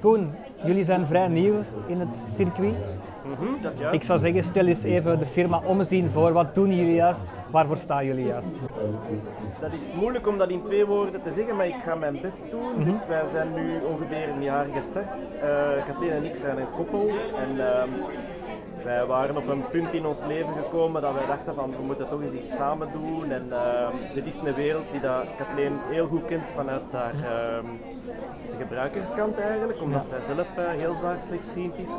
Koen, jullie zijn vrij nieuw in het circuit. Mhm, dat is juist. Ik zou zeggen, stel eens even de firma omzien voor. Wat doen jullie juist? Waarvoor staan jullie juist? Dat is moeilijk om dat in twee woorden te zeggen, maar ik ga mijn best doen. Dus wij zijn nu ongeveer een jaar gestart. Uh, Kathleen en ik zijn een koppel. En ehm, wij waren op een punt in ons leven gekomen dat wij dachten van we moeten toch eens iets samen doen. En ehm, dit is een wereld die dat Kathleen heel goed kent vanuit haar ehm, de gebruikerskant eigenlijk, omdat zij zelf uh, heel zwaar slechtziend is.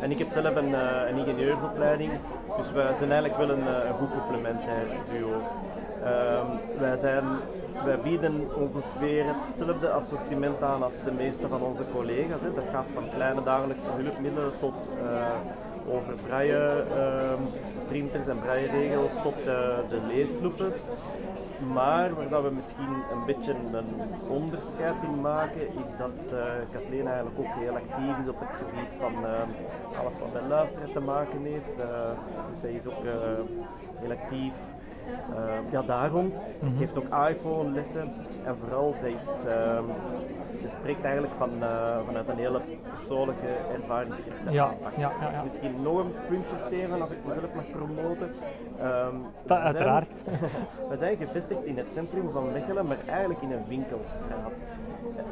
En ik heb zelf een, uh, een ingenieursopleiding, dus wij zijn eigenlijk wel een, uh, een goed complementair duo. Um, wij, zijn, wij bieden ongeveer hetzelfde assortiment aan als de meeste van onze collega's. Hè. Dat gaat van kleine dagelijkse hulpmiddelen tot over braille uh, printers en brailleregels tot de, de leesloepes. Maar waar dat we misschien een beetje een onderscheid in maken, is dat uh, Kathleen eigenlijk ook heel actief is op het gebied van uh, alles wat met luisteren te maken heeft. Uh, dus zij is ook heel actief ja, daar rond. Mm Geeft ook iPhone lessen. En vooral, zij, is, zij spreekt eigenlijk van, uh, vanuit een hele persoonlijke ervaringsschrift. Ja, ja, ja, ja, Misschien nog een puntje, Steven, als ik mezelf mag promoten. Um, dat, uiteraard. we zijn gevestigd in het centrum van Mechelen, maar eigenlijk in een winkelstraat.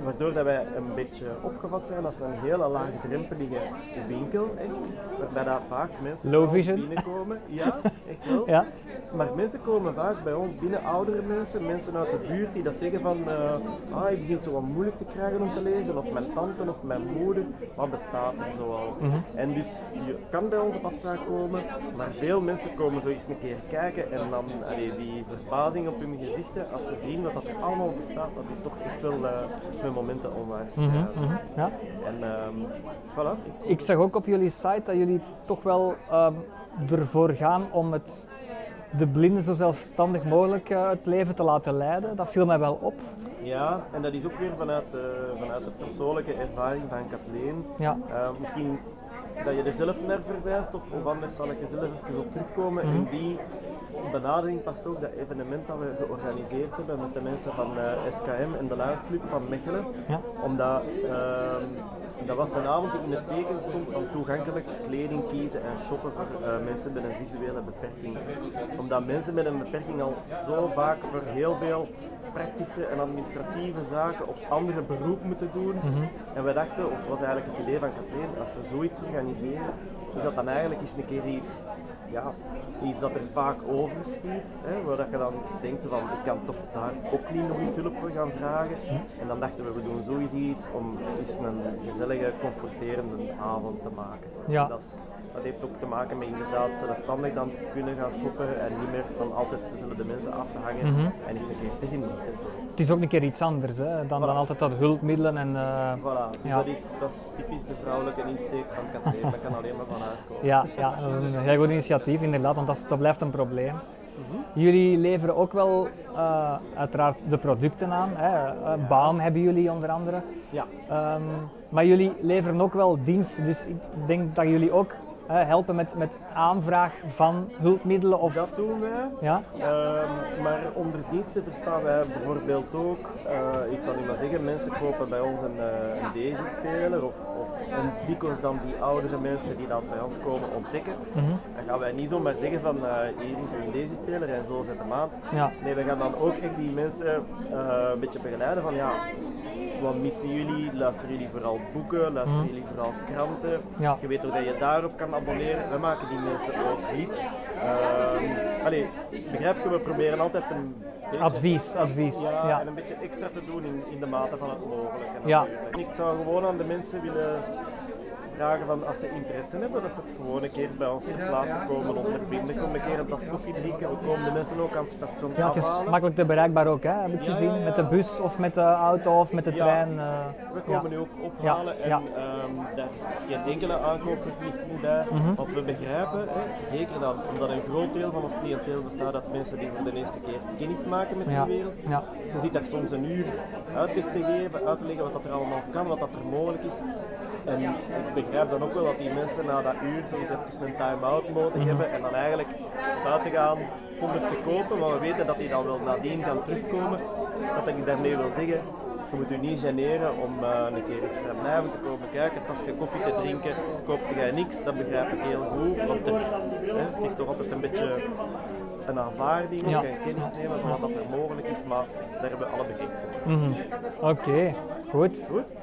Waardoor dat wij een beetje opgevat zijn als een hele laagdrempelige winkel, echt. Waarbij daar vaak mensen Low vision. binnenkomen. Ja, echt wel. Ja. Maar mensen komen vaak bij ons binnen, oudere mensen, mensen uit de buurt die dat zeggen van uh, ah, ik begint zo wat moeilijk te krijgen om te lezen, of mijn tante of mijn moeder, wat bestaat er zoal. Mm -hmm. En dus je kan bij ons op afspraak komen, maar veel mensen komen zo eens een keer kijken en dan allee, die verbazing op hun gezichten als ze zien wat dat er allemaal bestaat, dat is toch echt wel uh, met momenten onwaars. Mm -hmm, mm -hmm, ja. En um, voilà. Ik, ik zag ook op jullie site dat jullie toch wel um, ervoor gaan om het de blinden zo zelfstandig mogelijk uh, het leven te laten leiden. Dat viel mij wel op. Ja, en dat is ook weer vanuit, uh, vanuit de persoonlijke ervaring van Kathleen. Ja. Uh, misschien dat je er zelf naar verwijst, of, of anders zal ik er zelf even op terugkomen. Mm -hmm. In die benadering past ook dat evenement dat we georganiseerd hebben met de mensen van SKM en de Luidsclub van Mechelen. Ja. Omdat dat was de avond die in het teken stond van toegankelijk kleding kiezen en shoppen voor uh, mensen met een visuele beperking. Omdat mensen met een beperking al zo vaak voor heel veel praktische en administratieve zaken op andere beroep moeten doen. Mhm. Mm -hmm. En we dachten, of het was eigenlijk het idee van Kathleen, als we zoiets organiseren, is dat dan eigenlijk eens een keer iets, ja, iets dat er vaak overschiet. Hè, waar dat je dan denkt van, ik kan toch daar ook niet nog eens hulp voor gaan vragen. En dan dachten we, we doen sowieso iets om eens een gezellige, comforterende avond te maken. Zo. Ja. Dat, is, dat heeft ook te maken met inderdaad zelfstandig dan kunnen gaan shoppen en niet meer van altijd dezelfde mensen af te hangen Mhm. en eens een keer te genieten. Zo. Het is ook een keer iets anders hè, dan, dan altijd dat hulpmiddelen en... uh, Voilà, dus ja. dat, is, dat is typisch de vrouwelijke insteek van Kathleen, dat kan alleen maar van uitkomen. Ja, ja, dat is een heel goed initiatief inderdaad, want dat, is, dat blijft een probleem. Jullie leveren ook wel uh, uiteraard de producten aan. Hè. Uh, Baum hebben jullie onder andere. Ja. Um, maar jullie leveren ook wel diensten, dus ik denk dat jullie ook helpen met, met aanvraag van hulpmiddelen. Of... Dat doen wij. Ja? Um, maar onder diensten verstaan wij bijvoorbeeld ook, uh, ik zal niet maar zeggen, mensen kopen bij ons een, uh, een Daisy-speler of, of een dikwijls dan die oudere mensen die dan bij ons komen ontdekken. Mm -hmm. Dan gaan wij niet zomaar zeggen van hier is een Daisy-speler en zo zet hem aan. Ja. Nee, we gaan dan ook echt die mensen een beetje begeleiden van ja, wat missen jullie? Luisteren jullie vooral boeken? Luisteren Mhm. jullie vooral kranten? Ja. Je weet ook dat je daarop kan abonneren. We maken die mensen ook niet. Uh, allee, begrijp je, we proberen altijd een beetje Advies, advies, Ja, ja. en een beetje extra te doen in, in de mate van het mogelijke. Ja. ik zou gewoon aan de mensen willen vragen van als ze interesse hebben, dat ze het gewoon een keer bij ons ter plaatse komen ondervinden. Kom een keer een tas koffie drinken. We komen de mensen ook aan het station Ja, het is afhalen. makkelijk te bereikbaar ook, hè, heb ik Ja, gezien. ja, ja. Met de bus of met de auto of met de Ja. trein. uh, We komen ja. nu ook ophalen Ja, en um, daar is geen enkele aankoopverplichting bij. Mhm. Want we begrijpen, hè, zeker dan, omdat een groot deel van ons cliënteel bestaat uit mensen die voor de eerste keer kennis maken met Ja. die wereld. Ja. Je zit daar soms een uur uitleg te geven, uit te leggen wat dat er allemaal kan, wat dat er mogelijk is. En ik begrijp dan ook wel dat die mensen na dat uur soms even een time-out nodig Mhm. hebben en dan eigenlijk buiten gaan zonder te kopen, maar we weten dat die dan wel nadien gaan terugkomen. Wat ik daarmee wil zeggen, je moet je niet generen om uh, een keer eens vrijblijvend te komen kijken. Als je koffie te drinken, koopt jij niks, dat begrijp ik heel goed. Want er, hè, het is toch altijd een beetje een aanvaarding ja. en kennis nemen van wat er mogelijk is, maar daar hebben we alle begrip voor. Mm -hmm. Oké, okay. goed. Goed?